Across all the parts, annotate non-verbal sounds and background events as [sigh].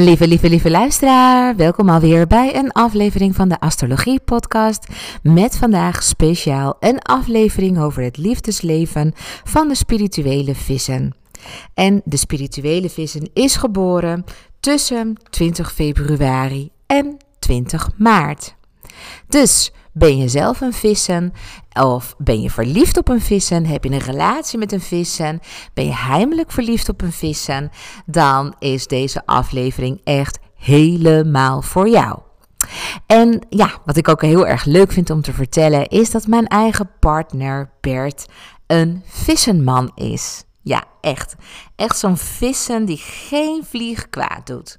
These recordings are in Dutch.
Lieve, lieve, lieve luisteraar, welkom alweer bij een aflevering van de Astrologie Podcast. Met vandaag speciaal een aflevering over het liefdesleven van de spirituele vissen. En de spirituele vissen is geboren tussen 20 februari en 20 maart. Dus ben je zelf een vissen? Of ben je verliefd op een vissen? Heb je een relatie met een vissen? Ben je heimelijk verliefd op een vissen? Dan is deze aflevering echt helemaal voor jou. En ja, wat ik ook heel erg leuk vind om te vertellen, is dat mijn eigen partner Bert een vissenman is. Ja, echt. Echt zo'n vissen die geen vlieg kwaad doet.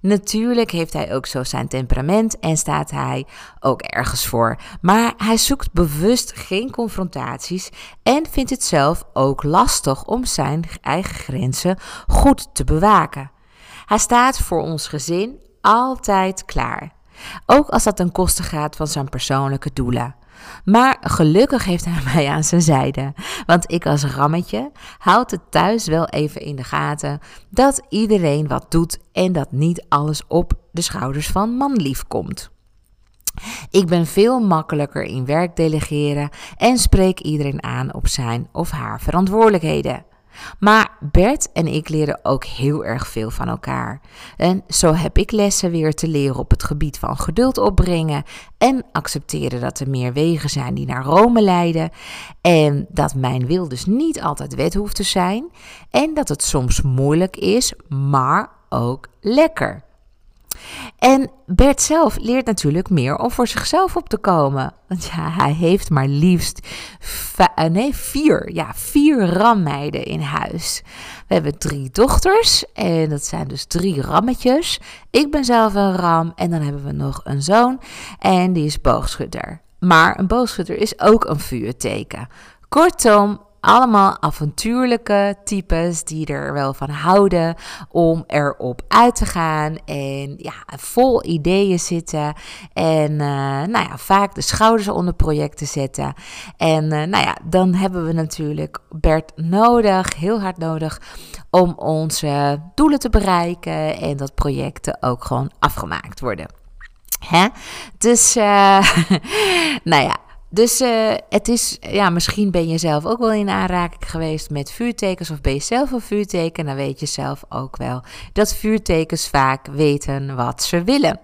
Natuurlijk heeft hij ook zo zijn temperament en staat hij ook ergens voor. Maar hij zoekt bewust geen confrontaties en vindt het zelf ook lastig om zijn eigen grenzen goed te bewaken. Hij staat voor ons gezin altijd klaar. Ook als dat ten koste gaat van zijn persoonlijke doelen. Maar gelukkig heeft hij mij aan zijn zijde. Want ik als rammetje houd het thuis wel even in de gaten dat iedereen wat doet en dat niet alles op de schouders van manlief komt. Ik ben veel makkelijker in werk delegeren en spreek iedereen aan op zijn of haar verantwoordelijkheden. Maar Bert en ik leren ook heel erg veel van elkaar. En zo heb ik lessen weer te leren op het gebied van geduld opbrengen en accepteren dat er meer wegen zijn die naar Rome leiden. En dat mijn wil dus niet altijd wet hoeft te zijn. En dat het soms moeilijk is, maar ook lekker. En Bert zelf leert natuurlijk meer om voor zichzelf op te komen. Want ja, hij heeft maar liefst eh, nee, vier, ja, vier rammeiden in huis. We hebben drie dochters en dat zijn dus drie rammetjes. Ik ben zelf een ram en dan hebben we nog een zoon en die is boogschutter. Maar een boogschutter is ook een vuurteken. Kortom, allemaal avontuurlijke types die er wel van houden om erop uit te gaan en ja, vol ideeën zitten en uh, nou ja, vaak de schouders onder projecten zetten. En uh, nou ja, dan hebben we natuurlijk Bert nodig, heel hard nodig, om onze doelen te bereiken en dat projecten ook gewoon afgemaakt worden. Hè? Dus, uh, [laughs] nou ja, dus uh, het is, ja, misschien ben je zelf ook wel in aanraking geweest met vuurtekens of ben je zelf een vuurteken. Dan weet je zelf ook wel dat vuurtekens vaak weten wat ze willen.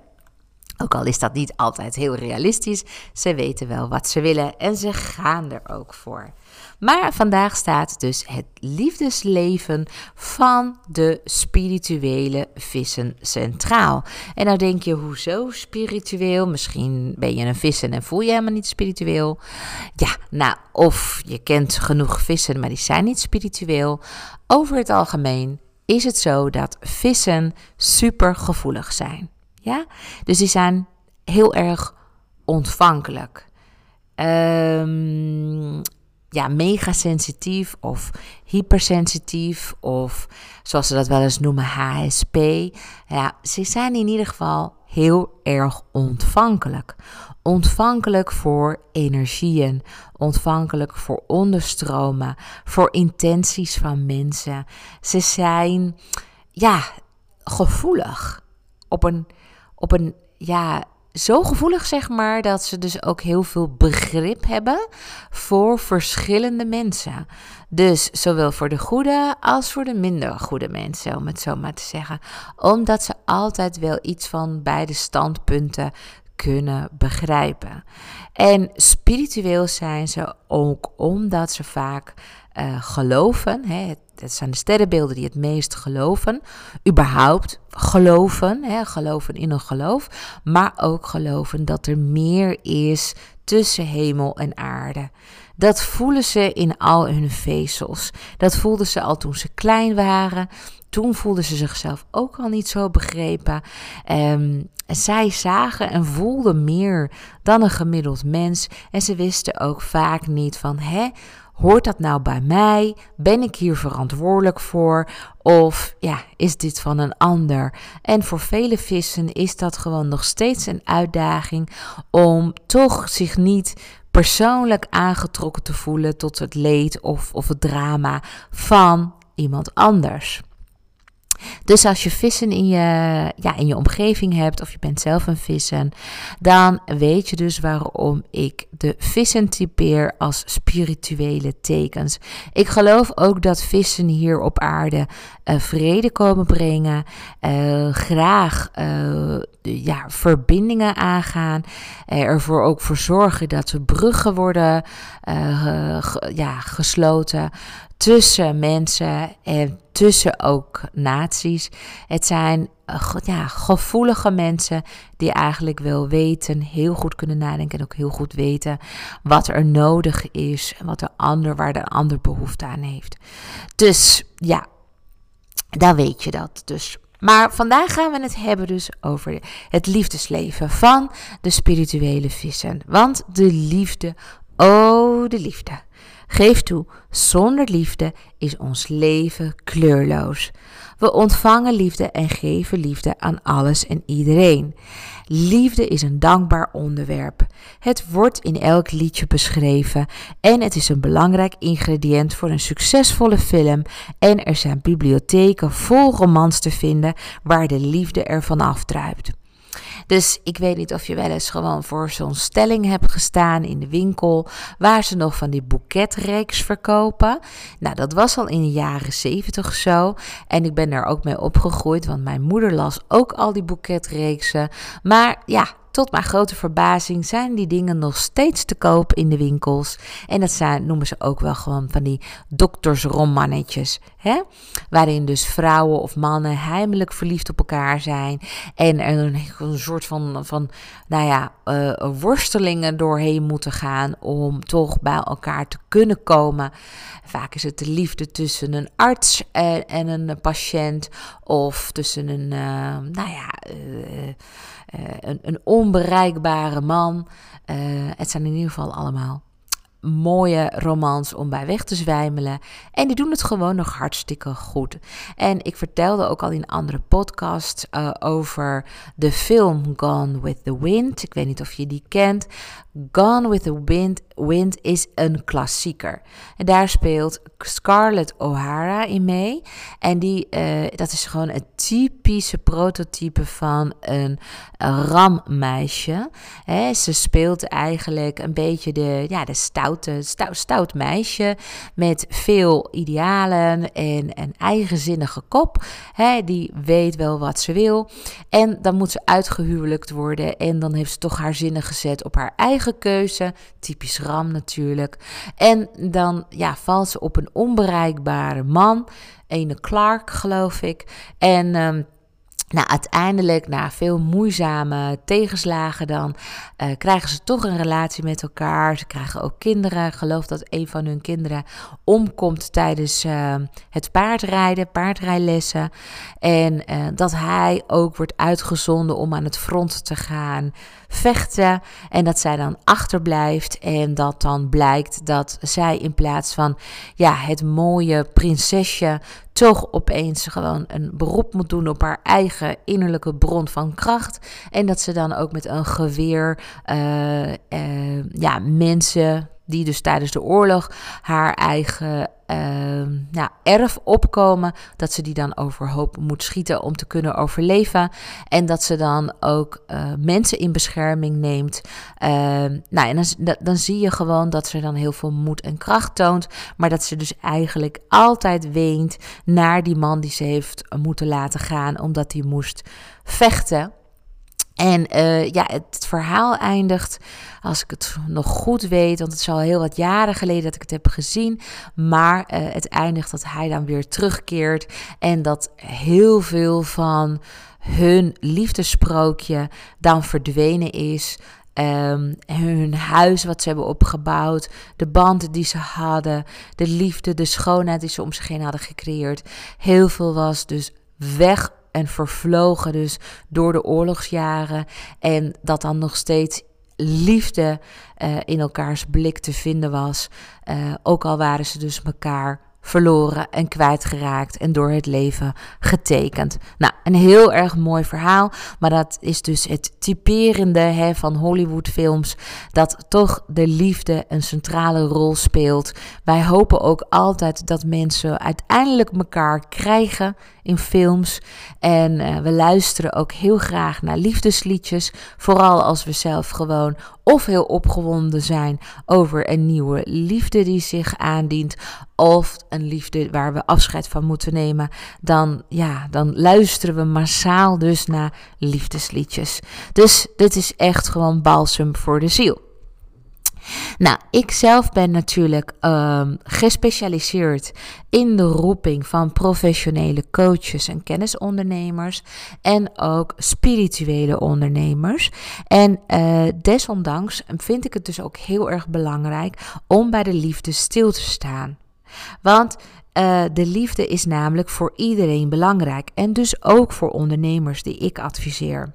Ook al is dat niet altijd heel realistisch, ze weten wel wat ze willen en ze gaan er ook voor. Maar vandaag staat dus het liefdesleven van de spirituele vissen centraal. En nou denk je, hoezo spiritueel? Misschien ben je een vissen en voel je helemaal niet spiritueel. Ja, nou, of je kent genoeg vissen, maar die zijn niet spiritueel. Over het algemeen is het zo dat vissen super gevoelig zijn. Ja? Dus die zijn heel erg ontvankelijk. Um, ja, mega sensitief of hypersensitief of zoals ze dat wel eens noemen HSP. Ja, ze zijn in ieder geval heel erg ontvankelijk. Ontvankelijk voor energieën, ontvankelijk voor onderstromen, voor intenties van mensen. Ze zijn ja, gevoelig op een op een ja, zo gevoelig, zeg maar, dat ze dus ook heel veel begrip hebben voor verschillende mensen. Dus zowel voor de goede als voor de minder goede mensen, om het zo maar te zeggen. Omdat ze altijd wel iets van beide standpunten kunnen begrijpen. En spiritueel zijn ze ook omdat ze vaak uh, geloven. Hè, het, zijn de sterrenbeelden die het meest geloven. Überhaupt geloven. Hè, geloven in een geloof. Maar ook geloven dat er meer is tussen hemel en aarde. Dat voelen ze in al hun vezels. Dat voelden ze al toen ze klein waren. Toen voelden ze zichzelf ook al niet zo begrepen. Um, zij zagen en voelden meer dan een gemiddeld mens. En ze wisten ook vaak niet van, hè, hoort dat nou bij mij? Ben ik hier verantwoordelijk voor? Of ja, is dit van een ander? En voor vele vissen is dat gewoon nog steeds een uitdaging om toch zich niet persoonlijk aangetrokken te voelen tot het leed of, of het drama van iemand anders. Dus als je vissen in je, ja, in je omgeving hebt of je bent zelf een vissen, dan weet je dus waarom ik de vissen typeer als spirituele tekens. Ik geloof ook dat vissen hier op aarde uh, vrede komen brengen, uh, graag uh, ja, verbindingen aangaan, ervoor ook voor zorgen dat er bruggen worden ja, gesloten tussen mensen en tussen ook naties. Het zijn uh, ja, gevoelige mensen die eigenlijk wel weten, heel goed kunnen nadenken en ook heel goed weten wat er nodig is en wat de ander, waar de ander behoefte aan heeft. Dus ja, daar weet je dat. Dus maar vandaag gaan we het hebben dus over het liefdesleven van de spirituele vissen. Want de liefde, oh de liefde. Geef toe, zonder liefde is ons leven kleurloos. We ontvangen liefde en geven liefde aan alles en iedereen. Liefde is een dankbaar onderwerp. Het wordt in elk liedje beschreven en het is een belangrijk ingrediënt voor een succesvolle film. En er zijn bibliotheken vol romans te vinden waar de liefde ervan afdruipt. Dus ik weet niet of je wel eens gewoon voor zo'n stelling hebt gestaan in de winkel, waar ze nog van die boeketreeks verkopen. Nou, dat was al in de jaren zeventig zo. En ik ben daar ook mee opgegroeid, want mijn moeder las ook al die boeketreeksen. Maar ja, tot mijn grote verbazing zijn die dingen nog steeds te koop in de winkels. En dat zijn, noemen ze ook wel gewoon van die doktersromannetjes. Hè? Waarin dus vrouwen of mannen heimelijk verliefd op elkaar zijn. En er een, soort van, van nou ja, uh, worstelingen doorheen moeten gaan om toch bij elkaar te kunnen komen. Vaak is het de liefde tussen een arts en, en een patiënt. Of tussen een, uh, nou ja... Uh, een, een, onbereikbare man. Het zijn in ieder geval allemaal mooie romans om bij weg te zwijmelen. En die doen het gewoon nog hartstikke goed. En ik vertelde ook al in andere podcasts over de film Gone with the Wind. Ik weet niet of je die kent. Gone with the Wind, Wind is een klassieker. En daar speelt Scarlett O'Hara in mee. En die, uh, dat is gewoon het typische prototype van een, rammeisje. Ze speelt eigenlijk een beetje de, ja, de stoute, stout, stout meisje met veel idealen en een eigenzinnige kop. Die weet wel wat ze wil. En dan moet ze uitgehuwelijkt worden en dan heeft ze toch haar zinnen gezet op haar eigen keuze, typisch Ram natuurlijk. En dan ja, valt ze op een onbereikbare man, ene Clark geloof ik. En um, nou, uiteindelijk, na veel moeizame tegenslagen, dan uh, krijgen ze toch een relatie met elkaar. Ze krijgen ook kinderen. Geloof dat een van hun kinderen omkomt tijdens uh, het paardrijden, paardrijlessen. En uh, dat hij ook wordt uitgezonden om aan het front te gaan vechten. En dat zij dan achterblijft. En dat dan blijkt dat zij in plaats van ja, het mooie prinsesje toch opeens gewoon een beroep moet doen op haar eigen innerlijke bron van kracht. En dat ze dan ook met een geweer uh, uh, ja, mensen die dus tijdens de oorlog haar eigen nou, erf opkomen, dat ze die dan overhoop moet schieten om te kunnen overleven. En dat ze dan ook uh, mensen in bescherming neemt. Uh, nou, en dan, dan zie je gewoon dat ze dan heel veel moed en kracht toont, maar dat ze dus eigenlijk altijd weent naar die man die ze heeft moeten laten gaan, omdat hij moest vechten. En uh, ja, het verhaal eindigt, als ik het nog goed weet, want het is al heel wat jaren geleden dat ik het heb gezien. Maar uh, het eindigt dat hij dan weer terugkeert en dat heel veel van hun liefdesprookje dan verdwenen is. Um, hun huis wat ze hebben opgebouwd, de banden die ze hadden, de liefde, de schoonheid die ze om zich heen hadden gecreëerd. Heel veel was dus weg en vervlogen dus door de oorlogsjaren. En dat dan nog steeds liefde uh, in elkaars blik te vinden was. Uh, ook al waren ze dus elkaar verloren en kwijtgeraakt en door het leven getekend. Nou, een heel erg mooi verhaal, maar dat is dus het typerende hè, van Hollywoodfilms, dat toch de liefde een centrale rol speelt. Wij hopen ook altijd dat mensen uiteindelijk elkaar krijgen in films en uh, we luisteren ook heel graag naar liefdesliedjes, vooral als we zelf gewoon of heel opgewonden zijn over een nieuwe liefde die zich aandient, of een liefde waar we afscheid van moeten nemen, dan, ja, dan luisteren we massaal dus naar liefdesliedjes. Dus dit is echt gewoon balsem voor de ziel. Nou, ik zelf ben natuurlijk um, gespecialiseerd in de roeping van professionele coaches en kennisondernemers en ook spirituele ondernemers. En uh, desondanks vind ik het dus ook heel erg belangrijk om bij de liefde stil te staan. Want uh, de liefde is namelijk voor iedereen belangrijk en dus ook voor ondernemers die ik adviseer.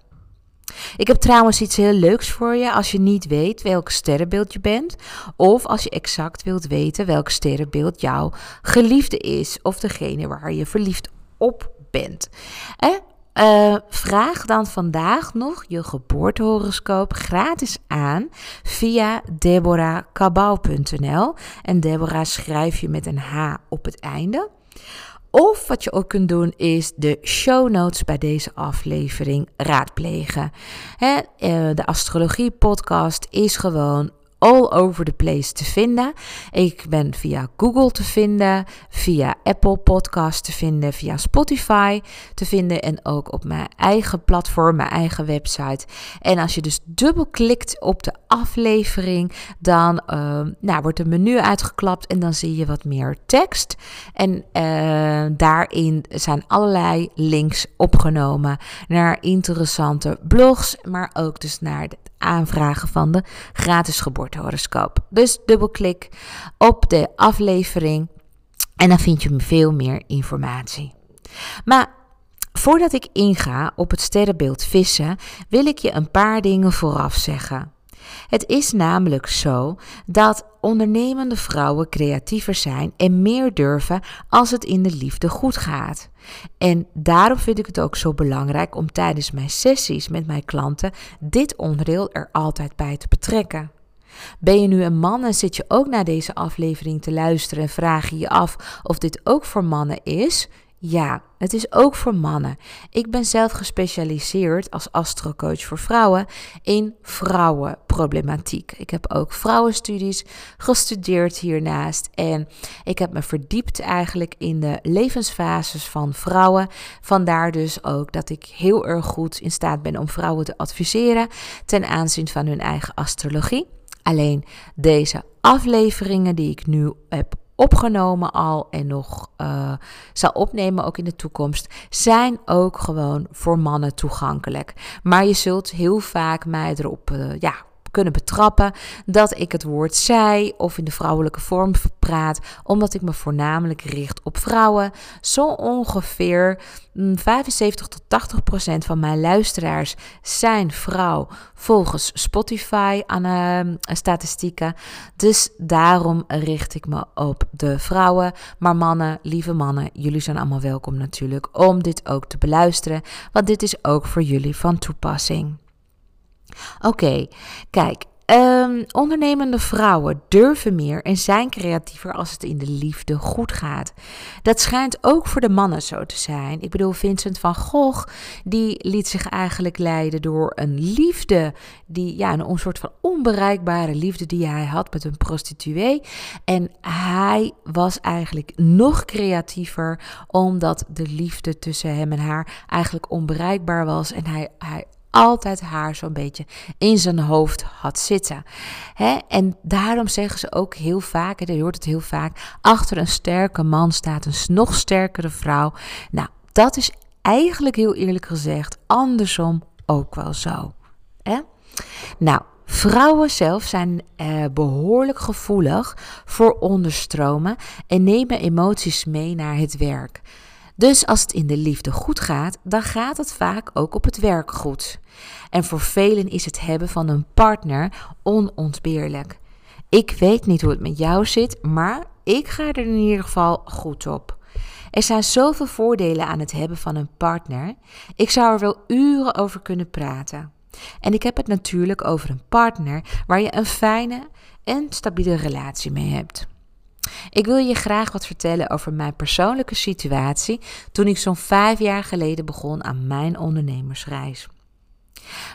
Ik heb trouwens iets heel leuks voor je als je niet weet welk sterrenbeeld je bent. Of als je exact wilt weten welk sterrenbeeld jouw geliefde is. Of degene waar je verliefd op bent. Eh? Uh, vraag dan vandaag nog je geboortehoroscoop gratis aan via deborahkabau.nl. En Deborah schrijf je met een H op het einde. Of wat je ook kunt doen is de show notes bij deze aflevering raadplegen. Eh, de astrologie podcast is gewoon all over the place te vinden. Ik ben via Google te vinden, via Apple Podcast te vinden, via Spotify te vinden en ook op mijn eigen platform, mijn eigen website. En als je dus dubbelklikt op de aflevering, dan uh, nou, wordt een menu uitgeklapt en dan zie je wat meer tekst. En uh, daarin zijn allerlei links opgenomen naar interessante blogs, maar ook dus naar het aanvragen van de gratis geboortehoroscoop. Dus dubbelklik op de aflevering en dan vind je veel meer informatie. Maar voordat ik inga op het sterrenbeeld vissen, wil ik je een paar dingen vooraf zeggen. Het is namelijk zo dat ondernemende vrouwen creatiever zijn en meer durven als het in de liefde goed gaat. En daarom vind ik het ook zo belangrijk om tijdens mijn sessies met mijn klanten dit onderdeel er altijd bij te betrekken. Ben je nu een man en zit je ook naar deze aflevering te luisteren en vraag je je af of dit ook voor mannen is? Ja, het is ook voor mannen. Ik ben zelf gespecialiseerd als astrocoach voor vrouwen in vrouwenproblematiek. Ik heb ook vrouwenstudies gestudeerd hiernaast en ik heb me verdiept eigenlijk in de levensfases van vrouwen. Vandaar dus ook dat ik heel erg goed in staat ben om vrouwen te adviseren ten aanzien van hun eigen astrologie. Alleen deze afleveringen die ik nu heb opgenomen al en nog uh, zal opnemen ook in de toekomst, zijn ook gewoon voor mannen toegankelijk. Maar je zult heel vaak mij erop uh, ja, kunnen betrappen dat ik het woord zij of in de vrouwelijke vorm praat, omdat ik me voornamelijk richt op vrouwen. Zo ongeveer 75 mm, tot 80 procent van mijn luisteraars zijn vrouw volgens Spotify aan uh, statistieken. Dus daarom richt ik me op de vrouwen. Maar mannen, lieve mannen, jullie zijn allemaal welkom natuurlijk om dit ook te beluisteren, want dit is ook voor jullie van toepassing. Oké, kijk. Um, ondernemende vrouwen durven meer en zijn creatiever als het in de liefde goed gaat. Dat schijnt ook voor de mannen zo te zijn. Ik bedoel, Vincent van Gogh, die liet zich eigenlijk leiden door een liefde, die, ja, een soort van onbereikbare liefde die hij had met een prostituee. En hij was eigenlijk nog creatiever, omdat de liefde tussen hem en haar eigenlijk onbereikbaar was. En hij, hij altijd haar zo'n beetje in zijn hoofd had zitten. En daarom zeggen ze ook heel vaak, je hoort het heel vaak, achter een sterke man staat een nog sterkere vrouw. Nou, dat is eigenlijk heel eerlijk gezegd andersom ook wel zo. Nou, Vrouwen zelf zijn eh, behoorlijk gevoelig voor onderstromen en nemen emoties mee naar het werk. Dus als het in de liefde goed gaat, dan gaat het vaak ook op het werk goed. En voor velen is het hebben van een partner onontbeerlijk. Ik weet niet hoe het met jou zit, maar ik ga er in ieder geval goed op. Er zijn zoveel voordelen aan het hebben van een partner. Ik zou er wel uren over kunnen praten. En ik heb het natuurlijk over een partner waar je een fijne en stabiele relatie mee hebt. Ik wil je graag wat vertellen over mijn persoonlijke situatie toen ik zo'n vijf jaar geleden begon aan mijn ondernemersreis.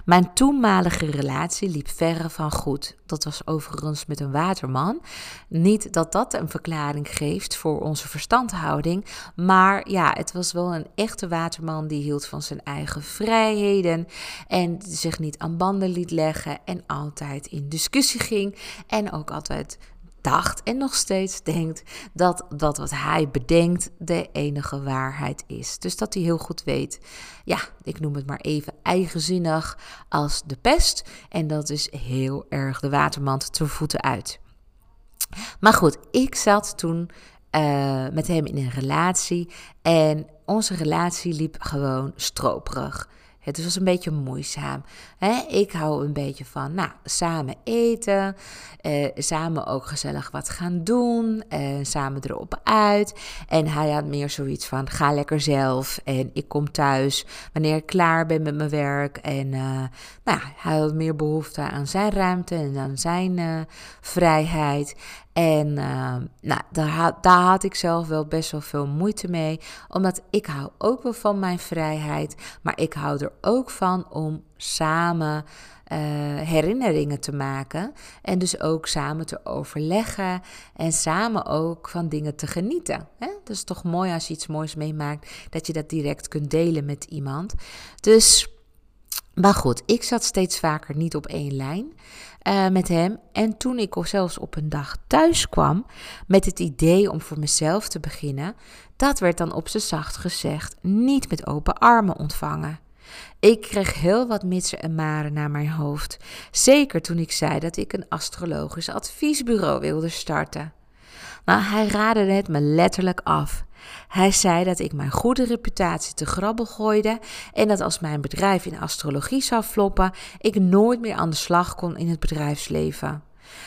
Mijn toenmalige relatie liep verre van goed. Dat was overigens met een waterman. Niet dat dat een verklaring geeft voor onze verstandhouding, maar ja, het was wel een echte waterman die hield van zijn eigen vrijheden en zich niet aan banden liet leggen en altijd in discussie ging en ook altijd dacht en nog steeds denkt dat dat wat hij bedenkt de enige waarheid is. Dus dat hij heel goed weet, ja, ik noem het maar even eigenzinnig als de pest. En dat is heel erg de watermand te voeten uit. Maar goed, ik zat toen uh, met hem in een relatie en onze relatie liep gewoon stroperig. Het was een beetje moeizaam. Hè? Ik hou een beetje van, nou, samen eten, eh, samen ook gezellig wat gaan doen, eh, samen erop uit. En hij had meer zoiets van, ga lekker zelf en ik kom thuis wanneer ik klaar ben met mijn werk. En uh, nou, hij had meer behoefte aan zijn ruimte en aan zijn uh, vrijheid. En uh, nou, daar, had, daar had ik zelf wel best wel veel moeite mee. Omdat ik hou ook wel van mijn vrijheid. Maar ik hou er ook van om samen uh, herinneringen te maken. En dus ook samen te overleggen. En samen ook van dingen te genieten. Hè? Dat is toch mooi als je iets moois meemaakt. Dat je dat direct kunt delen met iemand. Dus maar goed, ik zat steeds vaker niet op één lijn uh, met hem. En toen ik zelfs op een dag thuis kwam met het idee om voor mezelf te beginnen, dat werd dan op z'n zacht gezegd niet met open armen ontvangen. Ik kreeg heel wat mitsen en maren naar mijn hoofd. Zeker toen ik zei dat ik een astrologisch adviesbureau wilde starten. Nou, hij raadde het me letterlijk af. Hij zei dat ik mijn goede reputatie te grabbel gooide en dat als mijn bedrijf in astrologie zou floppen, ik nooit meer aan de slag kon in het bedrijfsleven.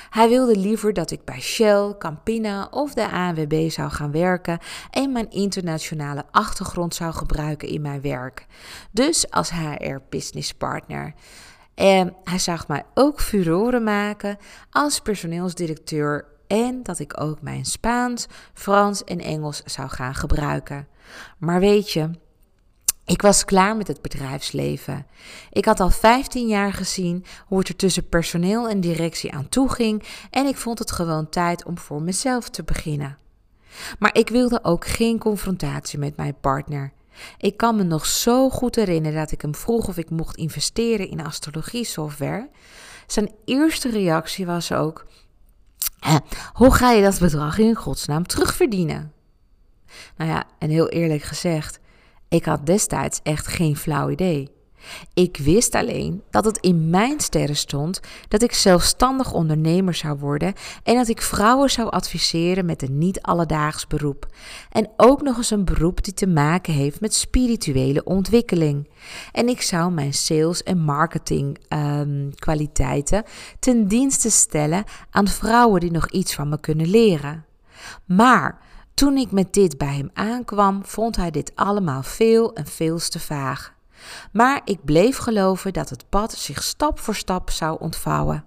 Hij wilde liever dat ik bij Shell, Campina of de ANWB zou gaan werken en mijn internationale achtergrond zou gebruiken in mijn werk. Dus als HR business partner. En hij zag mij ook furoren maken als personeelsdirecteur en dat ik ook mijn Spaans, Frans en Engels zou gaan gebruiken. Maar weet je, ik was klaar met het bedrijfsleven. Ik had al 15 jaar gezien hoe het er tussen personeel en directie aan toe ging en ik vond het gewoon tijd om voor mezelf te beginnen. Maar ik wilde ook geen confrontatie met mijn partner. Ik kan me nog zo goed herinneren dat ik hem vroeg of ik mocht investeren in astrologie software. Zijn eerste reactie was ook: hoe ga je dat bedrag in godsnaam terugverdienen? Nou ja, en heel eerlijk gezegd, ik had destijds echt geen flauw idee. Ik wist alleen dat het in mijn sterren stond dat ik zelfstandig ondernemer zou worden en dat ik vrouwen zou adviseren met een niet-alledaags beroep. En ook nog eens een beroep die te maken heeft met spirituele ontwikkeling. En ik zou mijn sales- en marketingkwaliteiten ehm, um, ten dienste stellen aan vrouwen die nog iets van me kunnen leren. Maar toen ik met dit bij hem aankwam, vond hij dit allemaal veel en veel te vaag. Maar ik bleef geloven dat het pad zich stap voor stap zou ontvouwen.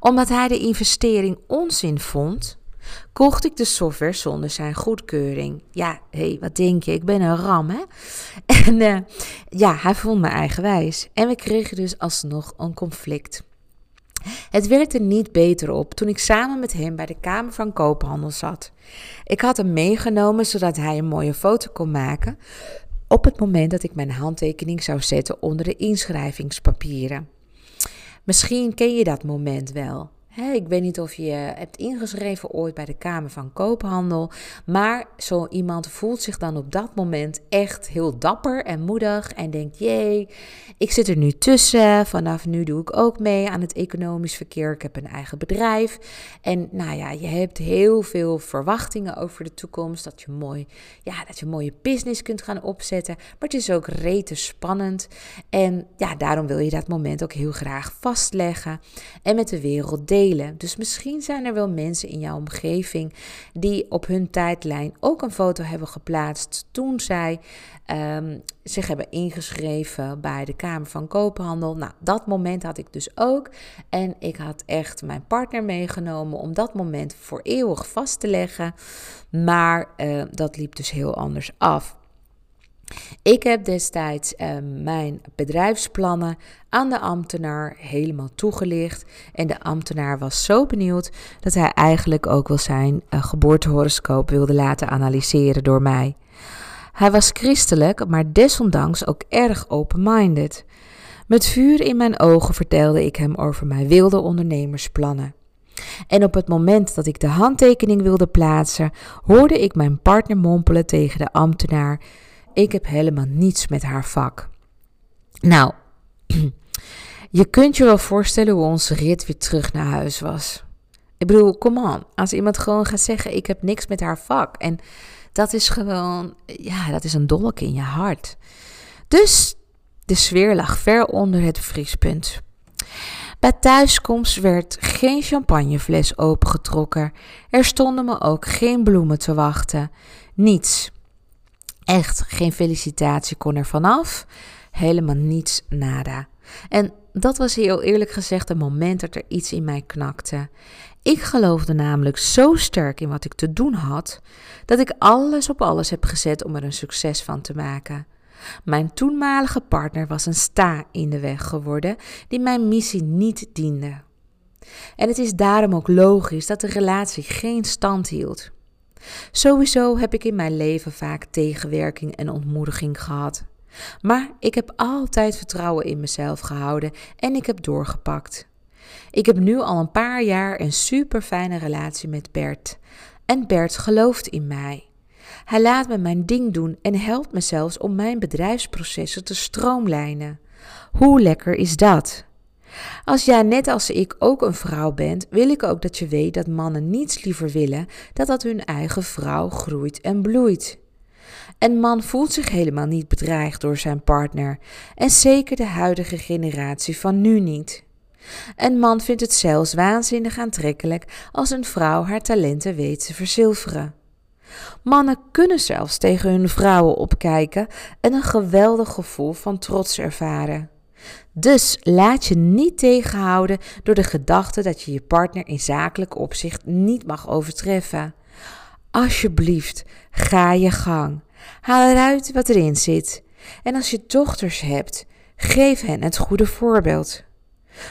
Omdat hij de investering onzin vond, kocht ik de software zonder zijn goedkeuring. Ja, hé, hey, wat denk je? Ik ben een ram, hè? [laughs] En uh, ja, hij vond me eigenwijs. En we kregen dus alsnog een conflict. Het werd er niet beter op toen ik samen met hem bij de Kamer van Koophandel zat. Ik had hem meegenomen zodat hij een mooie foto kon maken op het moment dat ik mijn handtekening zou zetten onder de inschrijvingspapieren. Misschien ken je dat moment wel ik weet niet of je hebt ingeschreven ooit bij de Kamer van Koophandel. Maar zo iemand voelt zich dan op dat moment echt heel dapper en moedig. En denkt: jee, ik zit er nu tussen. Vanaf nu doe ik ook mee aan het economisch verkeer. Ik heb een eigen bedrijf. En nou ja, je hebt heel veel verwachtingen over de toekomst. Dat je, mooi, ja, dat je mooie business kunt gaan opzetten. Maar het is ook rete spannend. En ja, daarom wil je dat moment ook heel graag vastleggen. En met de wereld delen Dus misschien zijn er wel mensen in jouw omgeving die op hun tijdlijn ook een foto hebben geplaatst toen zij um, zich hebben ingeschreven bij de Kamer van Koophandel. Nou, dat moment had ik dus ook. En ik had echt mijn partner meegenomen om dat moment voor eeuwig vast te leggen. Maar uh, dat liep dus heel anders af. Ik heb destijds uh, mijn bedrijfsplannen aan de ambtenaar helemaal toegelicht. En de ambtenaar was zo benieuwd dat hij eigenlijk ook wel zijn uh, geboortehoroscoop wilde laten analyseren door mij. Hij was christelijk, maar desondanks ook erg open-minded. Met vuur in mijn ogen vertelde ik hem over mijn wilde ondernemersplannen. En op het moment dat ik de handtekening wilde plaatsen, hoorde ik mijn partner mompelen tegen de ambtenaar: Ik heb helemaal niets met haar vak. Nou, [clears throat] je kunt je wel voorstellen hoe onze rit weer terug naar huis was. Ik bedoel, kom on, als iemand gewoon gaat zeggen: Ik heb niks met haar vak. En dat is gewoon, ja, dat is een dolk in je hart. Dus de sfeer lag ver onder het vriespunt. Bij thuiskomst werd geen champagnefles opengetrokken. Er stonden me ook geen bloemen te wachten. Niets. Echt, geen felicitatie kon er vanaf. Helemaal niets, nada. En dat was heel eerlijk gezegd een moment dat er iets in mij knakte. Ik geloofde namelijk zo sterk in wat ik te doen had, dat ik alles op alles heb gezet om er een succes van te maken. Mijn toenmalige partner was een sta in de weg geworden die mijn missie niet diende. En het is daarom ook logisch dat de relatie geen stand hield. Sowieso heb ik in mijn leven vaak tegenwerking en ontmoediging gehad. Maar ik heb altijd vertrouwen in mezelf gehouden en ik heb doorgepakt. Ik heb nu al een paar jaar een super fijne relatie met Bert. En Bert gelooft in mij. Hij laat me mijn ding doen en helpt me zelfs om mijn bedrijfsprocessen te stroomlijnen. Hoe lekker is dat? Als jij net als ik ook een vrouw bent, wil ik ook dat je weet dat mannen niets liever willen dan dat hun eigen vrouw groeit en bloeit. Een man voelt zich helemaal niet bedreigd door zijn partner en zeker de huidige generatie van nu niet. Een man vindt het zelfs waanzinnig aantrekkelijk als een vrouw haar talenten weet te verzilveren. Mannen kunnen zelfs tegen hun vrouwen opkijken en een geweldig gevoel van trots ervaren. Dus laat je niet tegenhouden door de gedachte dat je je partner in zakelijk opzicht niet mag overtreffen. Alsjeblieft, ga je gang. Haal eruit wat erin zit. En als je dochters hebt, geef hen het goede voorbeeld.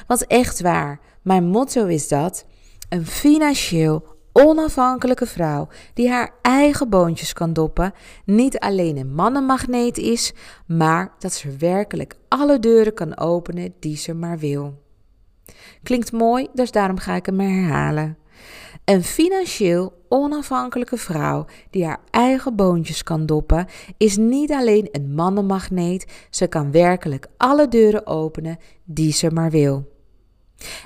Want echt waar, mijn motto is dat een financieel onafhankelijke vrouw die haar eigen boontjes kan doppen, niet alleen een mannenmagneet is, maar dat ze werkelijk alle deuren kan openen die ze maar wil. Klinkt mooi, dus daarom ga ik hem herhalen. Een financieel onafhankelijke vrouw die haar eigen boontjes kan doppen, is niet alleen een mannenmagneet, ze kan werkelijk alle deuren openen die ze maar wil.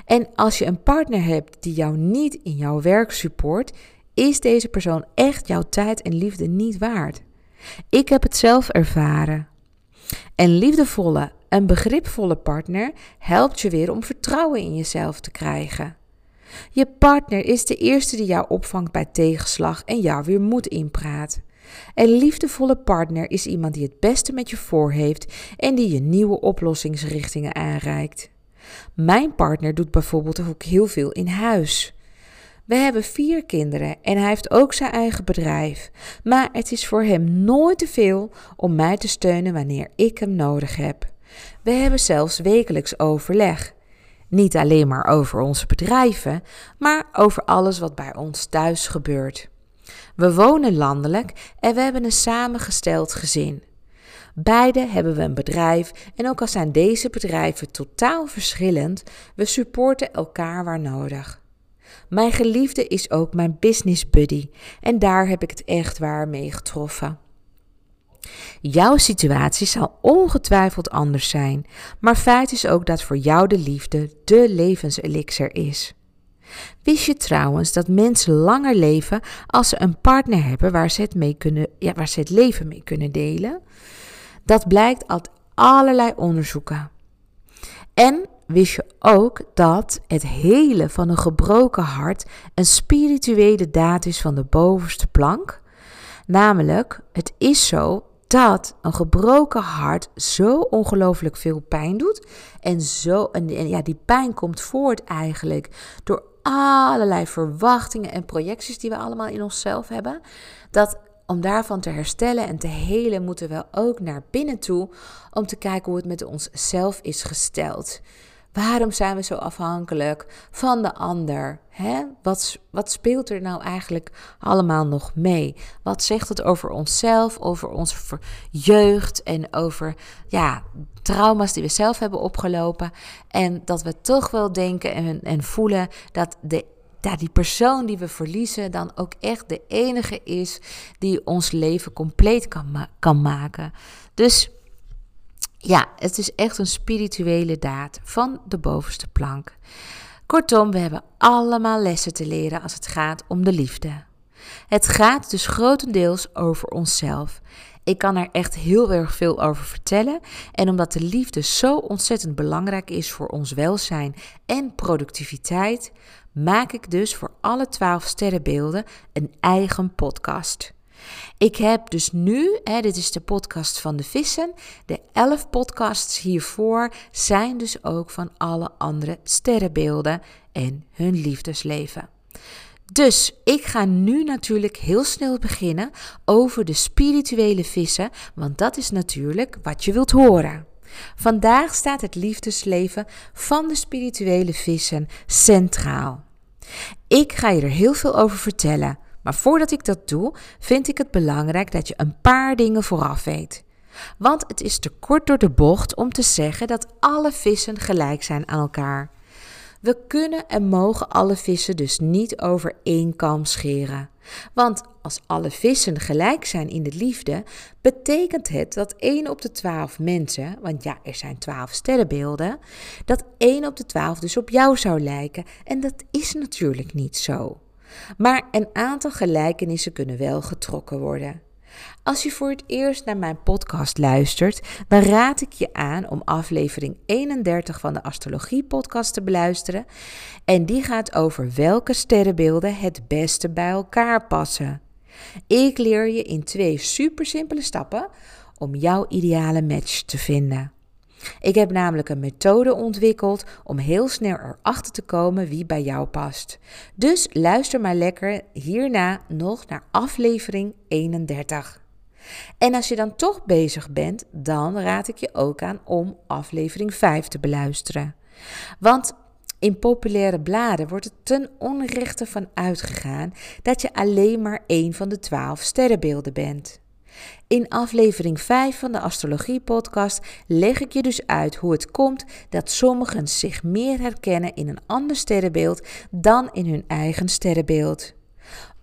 En als je een partner hebt die jou niet in jouw werk support, is deze persoon echt jouw tijd en liefde niet waard. Ik heb het zelf ervaren. Een liefdevolle en begripvolle partner helpt je weer om vertrouwen in jezelf te krijgen. Je partner is de eerste die jou opvangt bij tegenslag en jou weer moed inpraat. Een liefdevolle partner is iemand die het beste met je voor heeft en die je nieuwe oplossingsrichtingen aanreikt. Mijn partner doet bijvoorbeeld ook heel veel in huis. We hebben vier kinderen en hij heeft ook zijn eigen bedrijf. Maar het is voor hem nooit te veel om mij te steunen wanneer ik hem nodig heb. We hebben zelfs wekelijks overleg. Niet alleen maar over onze bedrijven, maar over alles wat bij ons thuis gebeurt. We wonen landelijk en we hebben een samengesteld gezin. Beide hebben we een bedrijf en ook al zijn deze bedrijven totaal verschillend, we supporten elkaar waar nodig. Mijn geliefde is ook mijn business buddy en daar heb ik het echt waar mee getroffen. Jouw situatie zal ongetwijfeld anders zijn, maar feit is ook dat voor jou de liefde de levenselixer is. Wist je trouwens dat mensen langer leven als ze een partner hebben waar ze het, mee kunnen, ja, waar ze het leven mee kunnen delen? Dat blijkt uit allerlei onderzoeken. En wist je ook dat het hele van een gebroken hart een spirituele daad is van de bovenste plank? Namelijk, het is zo dat een gebroken hart zo ongelooflijk veel pijn doet. En, zo, en ja, die pijn komt voort eigenlijk door allerlei verwachtingen en projecties die we allemaal in onszelf hebben. Dat om daarvan te herstellen en te helen, moeten we ook naar binnen toe om te kijken hoe het met onszelf is gesteld. Waarom zijn we zo afhankelijk van de ander? Hè? Wat, wat speelt er nou eigenlijk allemaal nog mee? Wat zegt het over onszelf, over onze jeugd en over ja, trauma's die we zelf hebben opgelopen? En dat we toch wel denken en, en voelen dat de dat die persoon die we verliezen dan ook echt de enige is die ons leven compleet kan, kan maken. Dus ja, het is echt een spirituele daad van de bovenste plank. Kortom, we hebben allemaal lessen te leren als het gaat om de liefde. Het gaat dus grotendeels over onszelf. Ik kan er echt heel erg veel over vertellen. En omdat de liefde zo ontzettend belangrijk is voor ons welzijn en productiviteit, maak ik dus voor alle twaalf sterrenbeelden een eigen podcast. Ik heb dus nu, hè, dit is de podcast van de vissen, de elf podcasts hiervoor zijn dus ook van alle andere sterrenbeelden en hun liefdesleven. Dus ik ga nu natuurlijk heel snel beginnen over de spirituele vissen, want dat is natuurlijk wat je wilt horen. Vandaag staat het liefdesleven van de spirituele vissen centraal. Ik ga je er heel veel over vertellen, maar voordat ik dat doe, vind ik het belangrijk dat je een paar dingen vooraf weet. Want het is te kort door de bocht om te zeggen dat alle vissen gelijk zijn aan elkaar. We kunnen en mogen alle vissen dus niet over één kam scheren. Want als alle vissen gelijk zijn in de liefde, betekent het dat 1 op de 12 mensen, want ja, er zijn 12 sterrenbeelden, dat 1 op de 12 dus op jou zou lijken. En dat is natuurlijk niet zo. Maar een aantal gelijkenissen kunnen wel getrokken worden. Als je voor het eerst naar mijn podcast luistert, dan raad ik je aan om aflevering 31 van de Astrologie Podcast te beluisteren. En die gaat over welke sterrenbeelden het beste bij elkaar passen. Ik leer je in twee super simpele stappen om jouw ideale match te vinden. Ik heb namelijk een methode ontwikkeld om heel snel erachter te komen wie bij jou past. Dus luister maar lekker hierna nog naar aflevering 31. En als je dan toch bezig bent, dan raad ik je ook aan om aflevering 5 te beluisteren. Want in populaire bladen wordt het ten onrechte van uitgegaan dat je alleen maar één van de twaalf sterrenbeelden bent. In aflevering 5 van de Astrologie Podcast leg ik je dus uit hoe het komt dat sommigen zich meer herkennen in een ander sterrenbeeld dan in hun eigen sterrenbeeld.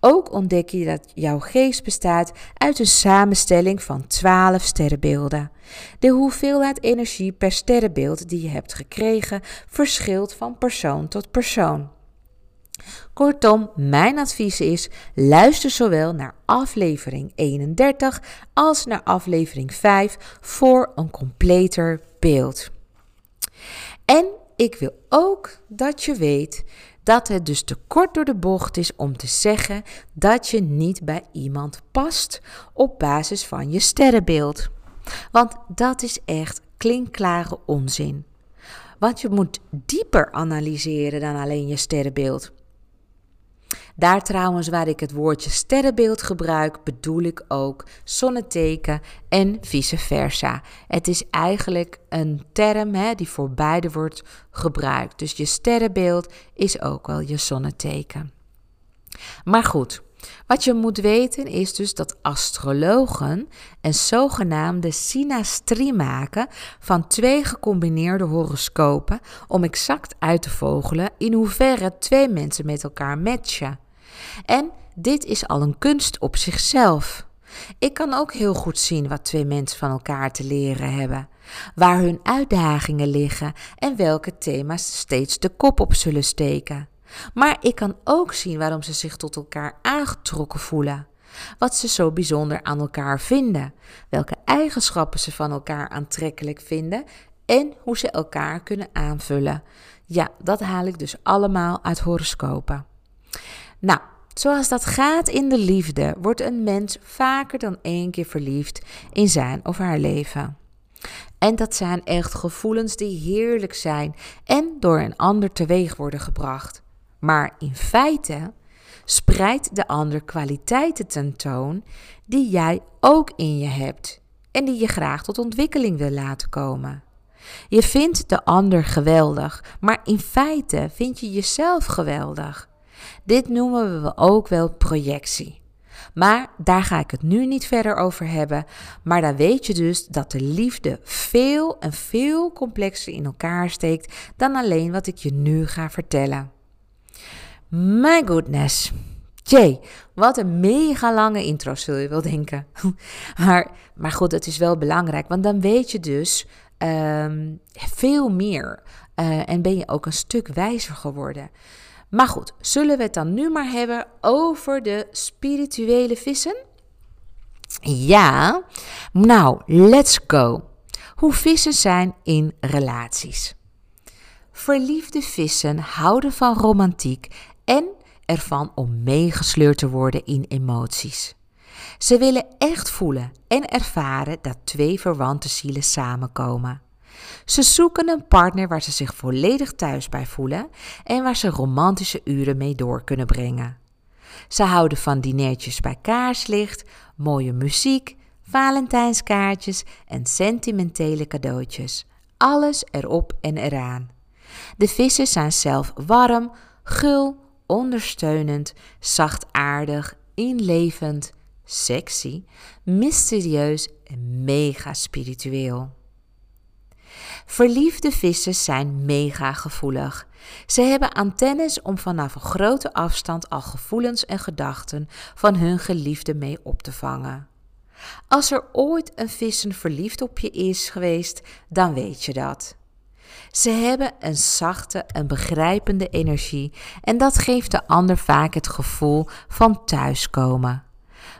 Ook ontdek je dat jouw geest bestaat uit een samenstelling van 12 sterrenbeelden. De hoeveelheid energie per sterrenbeeld die je hebt gekregen verschilt van persoon tot persoon. Kortom, mijn advies is: luister zowel naar aflevering 31 als naar aflevering 5 voor een completer beeld. En ik wil ook dat je weet dat het dus te kort door de bocht is om te zeggen dat je niet bij iemand past op basis van je sterrenbeeld. Want dat is echt klinkklare onzin. Want je moet dieper analyseren dan alleen je sterrenbeeld. Daar trouwens waar ik het woordje sterrenbeeld gebruik, bedoel ik ook zonneteken en vice versa. Het is eigenlijk een term hè, die voor beide wordt gebruikt. Dus je sterrenbeeld is ook wel je zonneteken. Maar goed, wat je moet weten is dus dat astrologen een zogenaamde synastrie maken van twee gecombineerde horoscopen om exact uit te vogelen in hoeverre twee mensen met elkaar matchen. En dit is al een kunst op zichzelf. Ik kan ook heel goed zien wat twee mensen van elkaar te leren hebben, waar hun uitdagingen liggen en welke thema's steeds de kop op zullen steken. Maar ik kan ook zien waarom ze zich tot elkaar aangetrokken voelen. Wat ze zo bijzonder aan elkaar vinden. Welke eigenschappen ze van elkaar aantrekkelijk vinden. en hoe ze elkaar kunnen aanvullen. Ja, dat haal ik dus allemaal uit horoscopen. Nou, zoals dat gaat in de liefde, wordt een mens vaker dan één keer verliefd in zijn of haar leven. En dat zijn echt gevoelens die heerlijk zijn en door een ander teweeg worden gebracht. Maar in feite spreidt de ander kwaliteiten tentoon die jij ook in je hebt en die je graag tot ontwikkeling wil laten komen. Je vindt de ander geweldig, maar in feite vind je jezelf geweldig. Dit noemen we ook wel projectie. Maar daar ga ik het nu niet verder over hebben. Maar dan weet je dus dat de liefde veel en veel complexer in elkaar steekt dan alleen wat ik je nu ga vertellen. My goodness. Jay, wat een mega lange intro zul je wel denken. [laughs] maar, maar goed, het is wel belangrijk, want dan weet je dus ehm, veel meer. Uh, en ben je ook een stuk wijzer geworden. Maar goed, zullen we het dan nu maar hebben over de spirituele vissen? Ja, nou, let's go. Hoe vissen zijn in relaties. Verliefde vissen houden van romantiek en ervan om meegesleurd te worden in emoties. Ze willen echt voelen en ervaren dat twee verwante zielen samenkomen. Ze zoeken een partner waar ze zich volledig thuis bij voelen en waar ze romantische uren mee door kunnen brengen. Ze houden van dinertjes bij kaarslicht, mooie muziek, Valentijnskaartjes en sentimentele cadeautjes. Alles erop en eraan. De vissen zijn zelf warm, gul, ondersteunend, zachtaardig, inlevend, sexy, mysterieus en mega spiritueel. Verliefde vissen zijn mega gevoelig. Ze hebben antennes om vanaf een grote afstand al gevoelens en gedachten van hun geliefde mee op te vangen. Als er ooit een vissen verliefd op je is geweest, dan weet je dat. Ze hebben een zachte en begrijpende energie en dat geeft de ander vaak het gevoel van thuiskomen.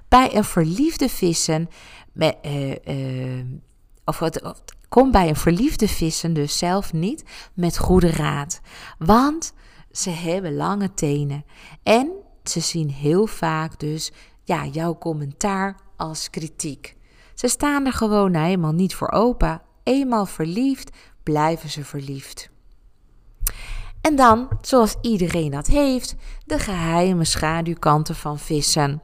Bij een verliefde vissen, uh, uh, of Kom bij een verliefde vissen dus zelf niet met goede raad, want ze hebben lange tenen en ze zien heel vaak dus ja, jouw commentaar als kritiek. Ze staan er gewoon helemaal niet voor open. Eenmaal verliefd, blijven ze verliefd. En dan, zoals iedereen dat heeft, de geheime schaduwkanten van vissen.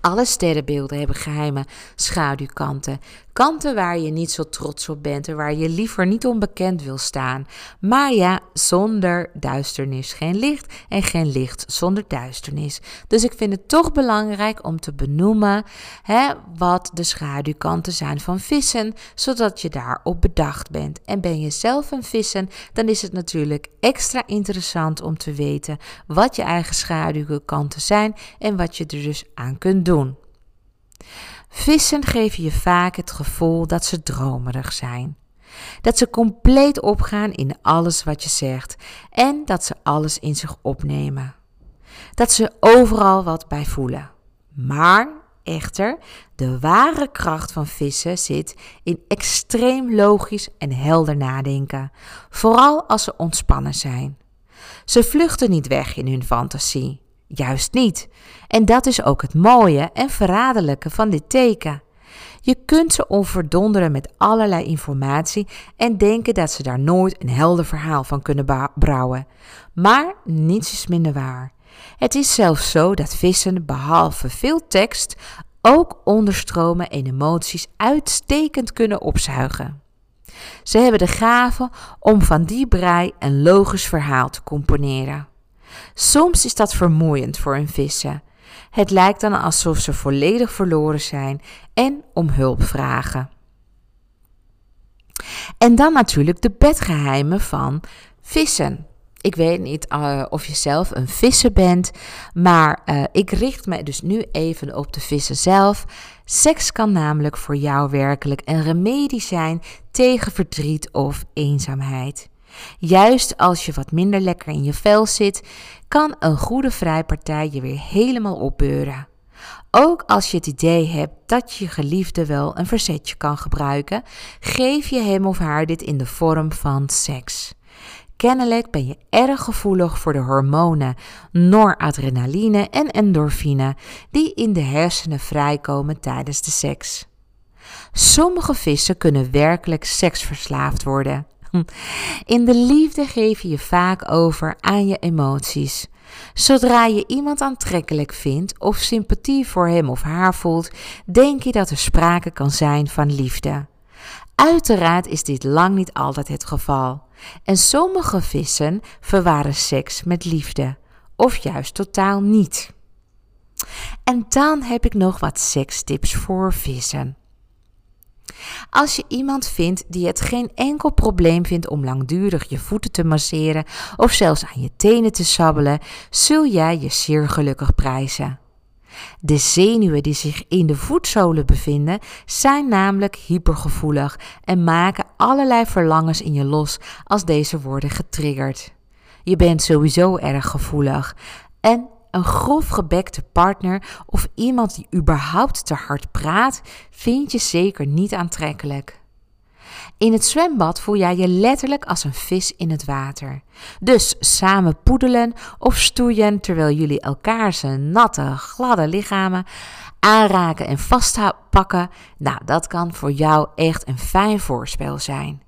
Alle sterrenbeelden hebben geheime schaduwkanten. Kanten waar je niet zo trots op bent en waar je liever niet onbekend wil staan. Maar ja, zonder duisternis geen licht en geen licht zonder duisternis. Dus ik vind het toch belangrijk om te benoemen hè, wat de schaduwkanten zijn van vissen, zodat je daarop bedacht bent. En ben je zelf een vissen, dan is het natuurlijk extra interessant om te weten wat je eigen schaduwkanten zijn en wat je er dus aan kunt doen. Vissen geven je vaak het gevoel dat ze dromerig zijn. Dat ze compleet opgaan in alles wat je zegt en dat ze alles in zich opnemen. Dat ze overal wat bij voelen. Maar echter, de ware kracht van vissen zit in extreem logisch en helder nadenken, vooral als ze ontspannen zijn. Ze vluchten niet weg in hun fantasie. Juist niet. En dat is ook het mooie en verraderlijke van dit teken. Je kunt ze onverdonderen met allerlei informatie en denken dat ze daar nooit een helder verhaal van kunnen brouwen. Maar niets is minder waar. Het is zelfs zo dat vissen, behalve veel tekst, ook onderstromen en emoties uitstekend kunnen opzuigen. Ze hebben de gave om van die brei een logisch verhaal te componeren. Soms is dat vermoeiend voor een vissen. Het lijkt dan alsof ze volledig verloren zijn en om hulp vragen. En dan natuurlijk de bedgeheimen van vissen. Ik weet niet uh, of je zelf een visser bent, maar uh, ik richt me dus nu even op de vissen zelf. Seks kan namelijk voor jou werkelijk een remedie zijn tegen verdriet of eenzaamheid. Juist als je wat minder lekker in je vel zit, kan een goede vrijpartij je weer helemaal opbeuren. Ook als je het idee hebt dat je geliefde wel een verzetje kan gebruiken, geef je hem of haar dit in de vorm van seks. Kennelijk ben je erg gevoelig voor de hormonen noradrenaline en endorfine die in de hersenen vrijkomen tijdens de seks. Sommige vissen kunnen werkelijk seksverslaafd worden. In de liefde geef je je vaak over aan je emoties. Zodra je iemand aantrekkelijk vindt of sympathie voor hem of haar voelt, denk je dat er sprake kan zijn van liefde. Uiteraard is dit lang niet altijd het geval. En sommige vissen verwaren seks met liefde, of juist totaal niet. En dan heb ik nog wat sekstips voor vissen. Als je iemand vindt die het geen enkel probleem vindt om langdurig je voeten te masseren of zelfs aan je tenen te sabbelen, zul jij je zeer gelukkig prijzen. De zenuwen die zich in de voetzolen bevinden zijn namelijk hypergevoelig en maken allerlei verlangens in je los als deze worden getriggerd. Je bent sowieso erg gevoelig en een grof gebekte partner of iemand die überhaupt te hard praat, vind je zeker niet aantrekkelijk. In het zwembad voel jij je letterlijk als een vis in het water. Dus samen poedelen of stoeien terwijl jullie elkaar natte, gladde lichamen aanraken en vastpakken, nou, dat kan voor jou echt een fijn voorspel zijn.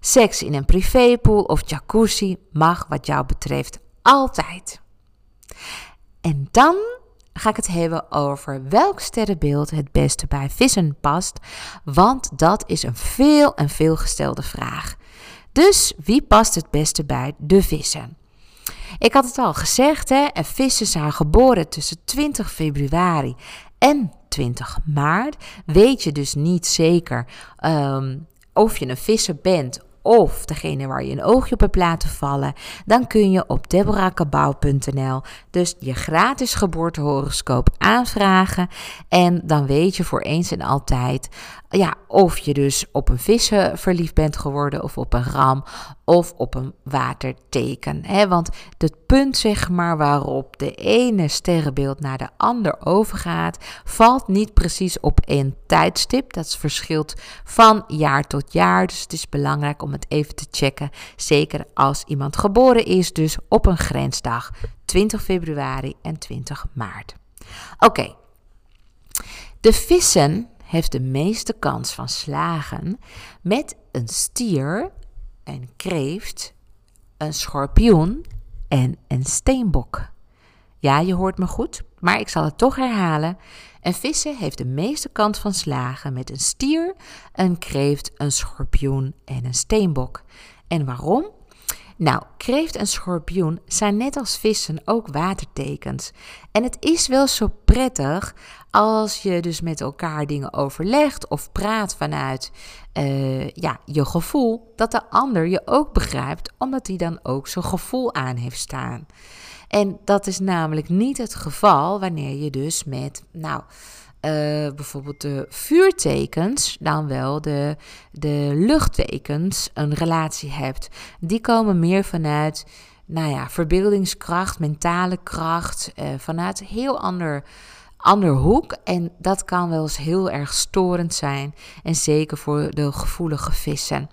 Seks in een privépool of jacuzzi mag wat jou betreft altijd. En dan ga ik het hebben over welk sterrenbeeld het beste bij vissen past, want dat is een veel en veel gestelde vraag. Dus wie past het beste bij de vissen? Ik had het al gezegd, hè, en vissen zijn geboren tussen 20 februari en 20 maart. Weet je dus niet zeker um, of je een visser bent of degene waar je een oogje op hebt laten vallen, dan kun je op deborahkabau.nl dus je gratis geboortehoroscoop aanvragen. En dan weet je voor eens en altijd ja, of je dus op een vissen verliefd bent geworden of op een ram of op een waterteken. Hè? Want het punt zeg maar waarop de ene sterrenbeeld naar de ander overgaat, valt niet precies op één tijdstip. Dat verschilt van jaar tot jaar, dus het is belangrijk om het even te checken. Zeker als iemand geboren is, dus op een grensdag, 20 februari en 20 maart. Oké, de vissen heeft de meeste kans van slagen met een stier, een kreeft, een schorpioen en een steenbok. Ja, je hoort me goed, maar ik zal het toch herhalen. Een vissen heeft de meeste kans van slagen met een stier, een kreeft, een schorpioen en een steenbok. En waarom? Nou, kreeft en schorpioen zijn net als vissen ook watertekens. En het is wel zo prettig als je dus met elkaar dingen overlegt of praat vanuit uh, ja, je gevoel, dat de ander je ook begrijpt, omdat hij dan ook zijn gevoel aan heeft staan. En dat is namelijk niet het geval wanneer je dus met, nou, bijvoorbeeld de vuurtekens, dan wel de, de luchttekens, een relatie hebt. Die komen meer vanuit, nou ja, verbeeldingskracht, mentale kracht, uh, vanuit heel ander ander hoek. En dat kan wel eens heel erg storend zijn. En zeker voor de gevoelige vissen.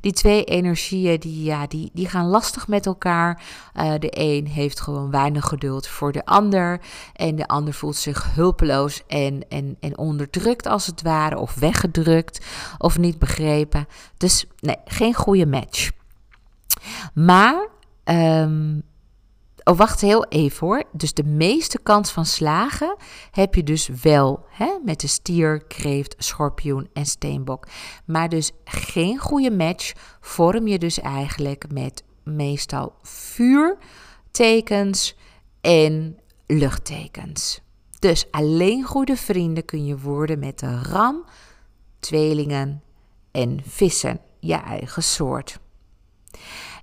Die twee energieën die, ja, die, die gaan lastig met elkaar. Uh, de een heeft gewoon weinig geduld voor de ander. En de ander voelt zich hulpeloos en, en, en onderdrukt als het ware. Of weggedrukt of niet begrepen. Dus nee, geen goede match. Maar um, Oh, wacht heel even hoor. Dus de meeste kans van slagen heb je dus wel hè, met de stier, kreeft, schorpioen en steenbok. Maar dus geen goede match vorm je dus eigenlijk met meestal vuurtekens en luchttekens. Dus alleen goede vrienden kun je worden met de ram, tweelingen en vissen, je eigen soort.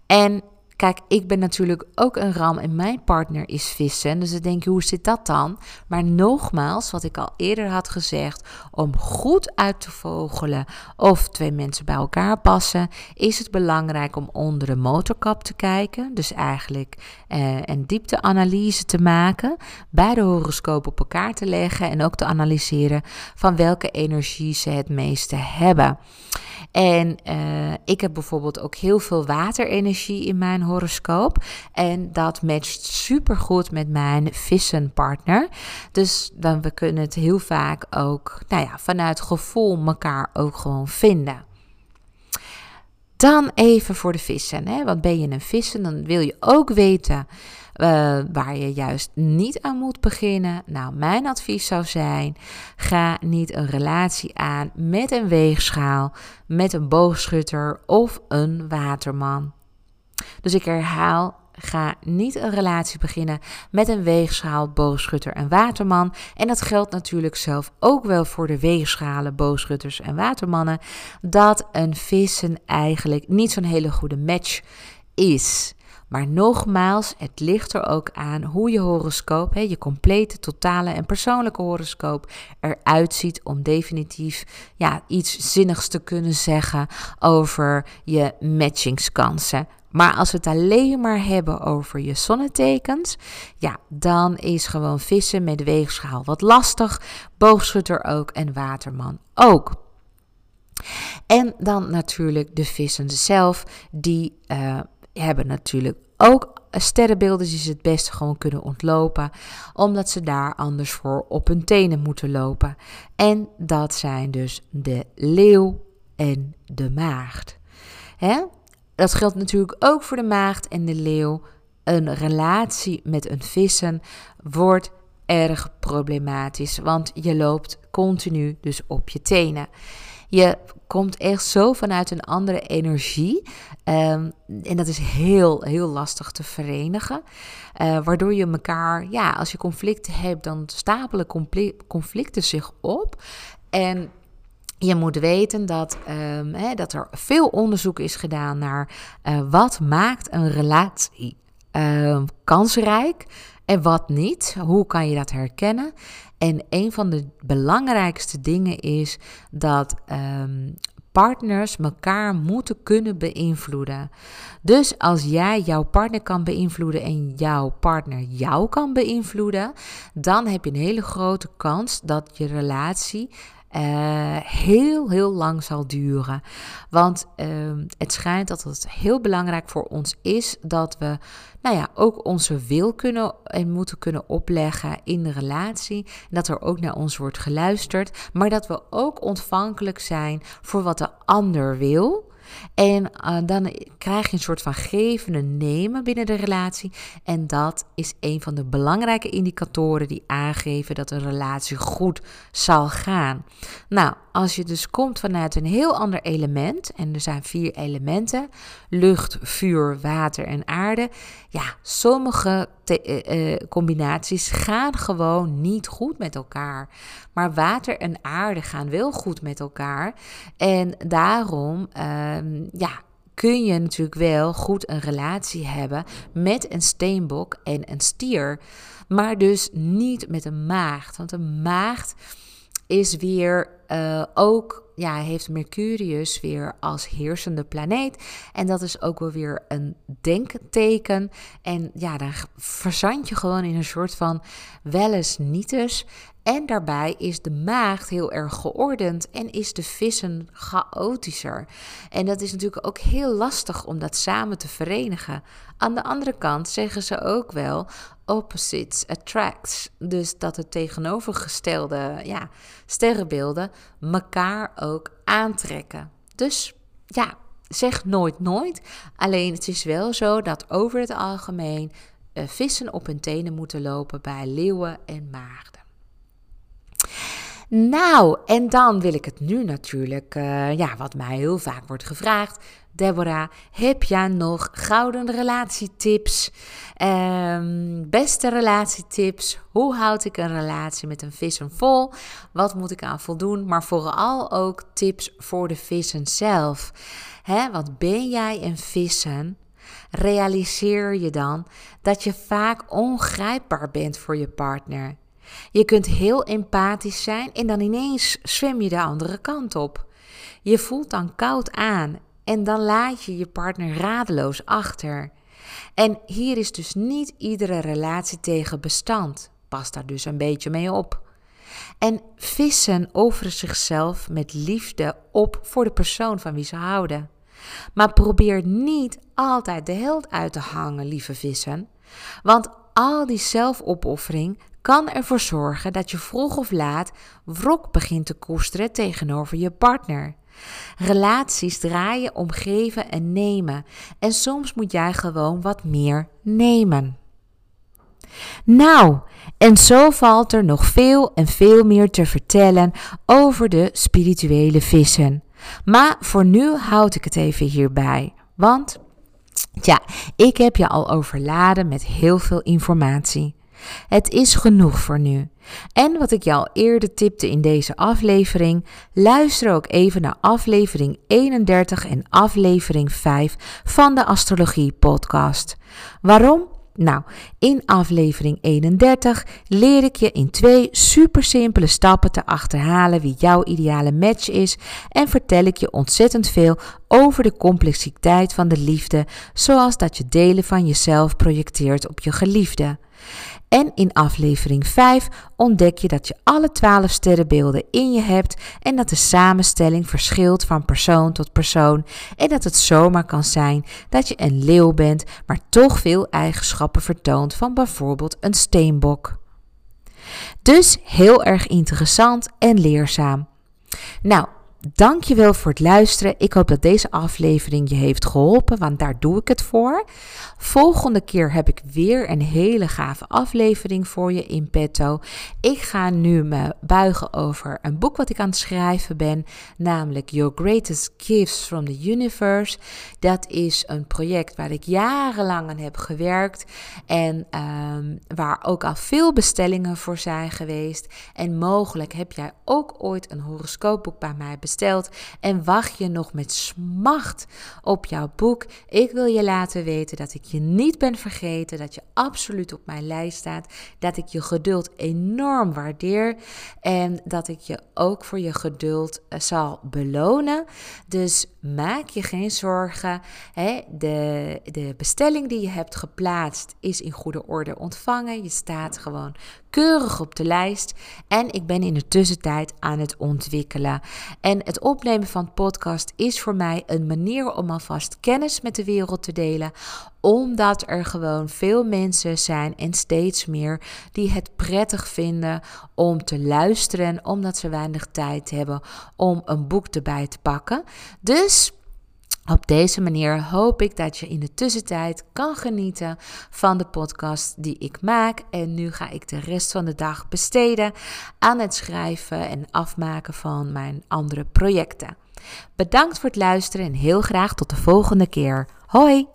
En Kijk, ik ben natuurlijk ook een ram en mijn partner is vissen. Dus dan denk je, hoe zit dat dan? Maar nogmaals, wat ik al eerder had gezegd, om goed uit te vogelen of twee mensen bij elkaar passen, is het belangrijk om onder de motorkap te kijken. Dus eigenlijk eh, een diepteanalyse te maken, bij de horoscoop op elkaar te leggen en ook te analyseren van welke energie ze het meeste hebben. En uh, ik heb bijvoorbeeld ook heel veel waterenergie in mijn horoscoop. En dat matcht super goed met mijn vissenpartner. Dus dan we kunnen het heel vaak ook, nou ja, vanuit gevoel elkaar ook gewoon vinden. Dan even voor de vissen. Hè? Want ben je een vissen, dan wil je ook weten uh, waar je juist niet aan moet beginnen. Nou, mijn advies zou zijn: ga niet een relatie aan met een weegschaal, met een boogschutter of een waterman. Dus ik herhaal, ga niet een relatie beginnen met een weegschaal, boogschutter en waterman. En dat geldt natuurlijk zelf ook wel voor de weegschalen, boogschutters en watermannen. Dat een vissen eigenlijk niet zo'n hele goede match is. Maar nogmaals, het ligt er ook aan hoe je horoscoop, hè, je complete, totale en persoonlijke horoscoop, eruit ziet om definitief ja, iets zinnigs te kunnen zeggen over je matchingskansen. Maar als we het alleen maar hebben over je zonnetekens, ja, dan is gewoon vissen met weegschaal wat lastig, boogschutter ook en waterman ook. En dan natuurlijk de vissen zelf, die uh, hebben natuurlijk ook sterrenbeelden die ze het beste gewoon kunnen ontlopen, omdat ze daar anders voor op hun tenen moeten lopen. En dat zijn dus de leeuw en de maagd. Hè? Dat geldt natuurlijk ook voor de maagd en de leeuw. Een relatie met een vissen wordt erg problematisch, want je loopt continu dus op je tenen. Je komt echt zo vanuit een andere energie. Um, en dat is heel, heel lastig te verenigen. Uh, waardoor je elkaar, ja, als je conflicten hebt, dan stapelen conflicten zich op. En je moet weten dat, hè, dat er veel onderzoek is gedaan naar uh, wat maakt een relatie uh, kansrijk en wat niet. Hoe kan je dat herkennen? En een van de belangrijkste dingen is dat um, partners elkaar moeten kunnen beïnvloeden. Dus als jij jouw partner kan beïnvloeden en jouw partner jou kan beïnvloeden, dan heb je een hele grote kans dat je relatie uh, heel, heel lang zal duren. Want uh, het schijnt dat het heel belangrijk voor ons is dat we nou ja, ook onze wil kunnen en moeten kunnen opleggen in de relatie. Dat er ook naar ons wordt geluisterd. Maar dat we ook ontvankelijk zijn voor wat de ander wil. En uh, dan krijg je een soort van geven en nemen binnen de relatie. En dat is een van de belangrijke indicatoren die aangeven dat een relatie goed zal gaan. Nou, als je dus komt vanuit een heel ander element, en er zijn vier elementen: lucht, vuur, water en aarde. Ja, sommige uh, combinaties gaan gewoon niet goed met elkaar. Maar water en aarde gaan wel goed met elkaar. En daarom, uh, ja, kun je natuurlijk wel goed een relatie hebben met een steenbok en een stier. Maar dus niet met een maagd. Want een maagd is weer uh, ook, ja, heeft Mercurius weer als heersende planeet. En dat is ook wel weer een denkteken. En ja, dan verzand je gewoon in een soort van wel eens niet eens. En daarbij is de maagd heel erg geordend en is de vissen chaotischer. En dat is natuurlijk ook heel lastig om dat samen te verenigen. Aan de andere kant zeggen ze ook wel opposites attracts. Dus dat het tegenovergestelde ja, sterrenbeelden elkaar ook aantrekken. Dus ja, zeg nooit nooit. Alleen het is wel zo dat over het algemeen uh, vissen op hun tenen moeten lopen bij leeuwen en maagden. Nou, en dan wil ik het nu natuurlijk, uh, ja, wat mij heel vaak wordt gevraagd. Deborah, heb jij nog gouden relatietips? Um, beste relatietips? Hoe houd ik een relatie met een vissen vol? Wat moet ik aan voldoen? Maar vooral ook tips voor de vissen zelf. Hè, want ben jij een vissen? realiseer je dan dat je vaak ongrijpbaar bent voor je partner. Je kunt heel empathisch zijn en dan ineens zwem je de andere kant op. Je voelt dan koud aan en dan laat je je partner radeloos achter. En hier is dus niet iedere relatie tegen bestand. Pas daar dus een beetje mee op. En vissen offeren zichzelf met liefde op voor de persoon van wie ze houden. Maar probeer niet altijd de held uit te hangen, lieve vissen. Want al die zelfopoffering kan ervoor zorgen dat je vroeg of laat wrok begint te koesteren tegenover je partner. Relaties draaien om geven en nemen en soms moet jij gewoon wat meer nemen. Nou, en zo valt er nog veel en veel meer te vertellen over de spirituele vissen. Maar voor nu houd ik het even hierbij, want ja, ik heb je al overladen met heel veel informatie. Het is genoeg voor nu. En wat ik je al eerder tipte in deze aflevering, luister ook even naar aflevering 31 en aflevering 5 van de Astrologie Podcast. Waarom? Nou, in aflevering 31 leer ik je in twee super simpele stappen te achterhalen wie jouw ideale match is en vertel ik je ontzettend veel over de complexiteit van de liefde, zoals dat je delen van jezelf projecteert op je geliefde. En in aflevering 5 ontdek je dat je alle 12 sterrenbeelden in je hebt en dat de samenstelling verschilt van persoon tot persoon en dat het zomaar kan zijn dat je een leeuw bent, maar toch veel eigenschappen vertoont van bijvoorbeeld een steenbok. Dus heel erg interessant en leerzaam. Nou, Dankjewel voor het luisteren. Ik hoop dat deze aflevering je heeft geholpen, want daar doe ik het voor. Volgende keer heb ik weer een hele gave aflevering voor je in petto. Ik ga nu me buigen over een boek wat ik aan het schrijven ben, namelijk Your Greatest Gifts from the Universe. Dat is een project waar ik jarenlang aan heb gewerkt en um, waar ook al veel bestellingen voor zijn geweest. En mogelijk heb jij ook ooit een horoscoopboek bij mij besteld en wacht je nog met smacht op jouw boek. Ik wil je laten weten dat ik je niet ben vergeten, dat je absoluut op mijn lijst staat, dat ik je geduld enorm waardeer en dat ik je ook voor je geduld eh, zal belonen. Dus maak je geen zorgen. Hè? De, de bestelling die je hebt geplaatst is in goede orde ontvangen. Je staat gewoon keurig op de lijst. En ik ben in de tussentijd aan het ontwikkelen. Het opnemen van podcast is voor mij een manier om alvast kennis met de wereld te delen omdat er gewoon veel mensen zijn en steeds meer die het prettig vinden om te luisteren, omdat ze weinig tijd hebben om een boek erbij te pakken. Dus op deze manier hoop ik dat je in de tussentijd kan genieten van de podcast die ik maak. En nu ga ik de rest van de dag besteden aan het schrijven en afmaken van mijn andere projecten. Bedankt voor het luisteren en heel graag tot de volgende keer. Hoi!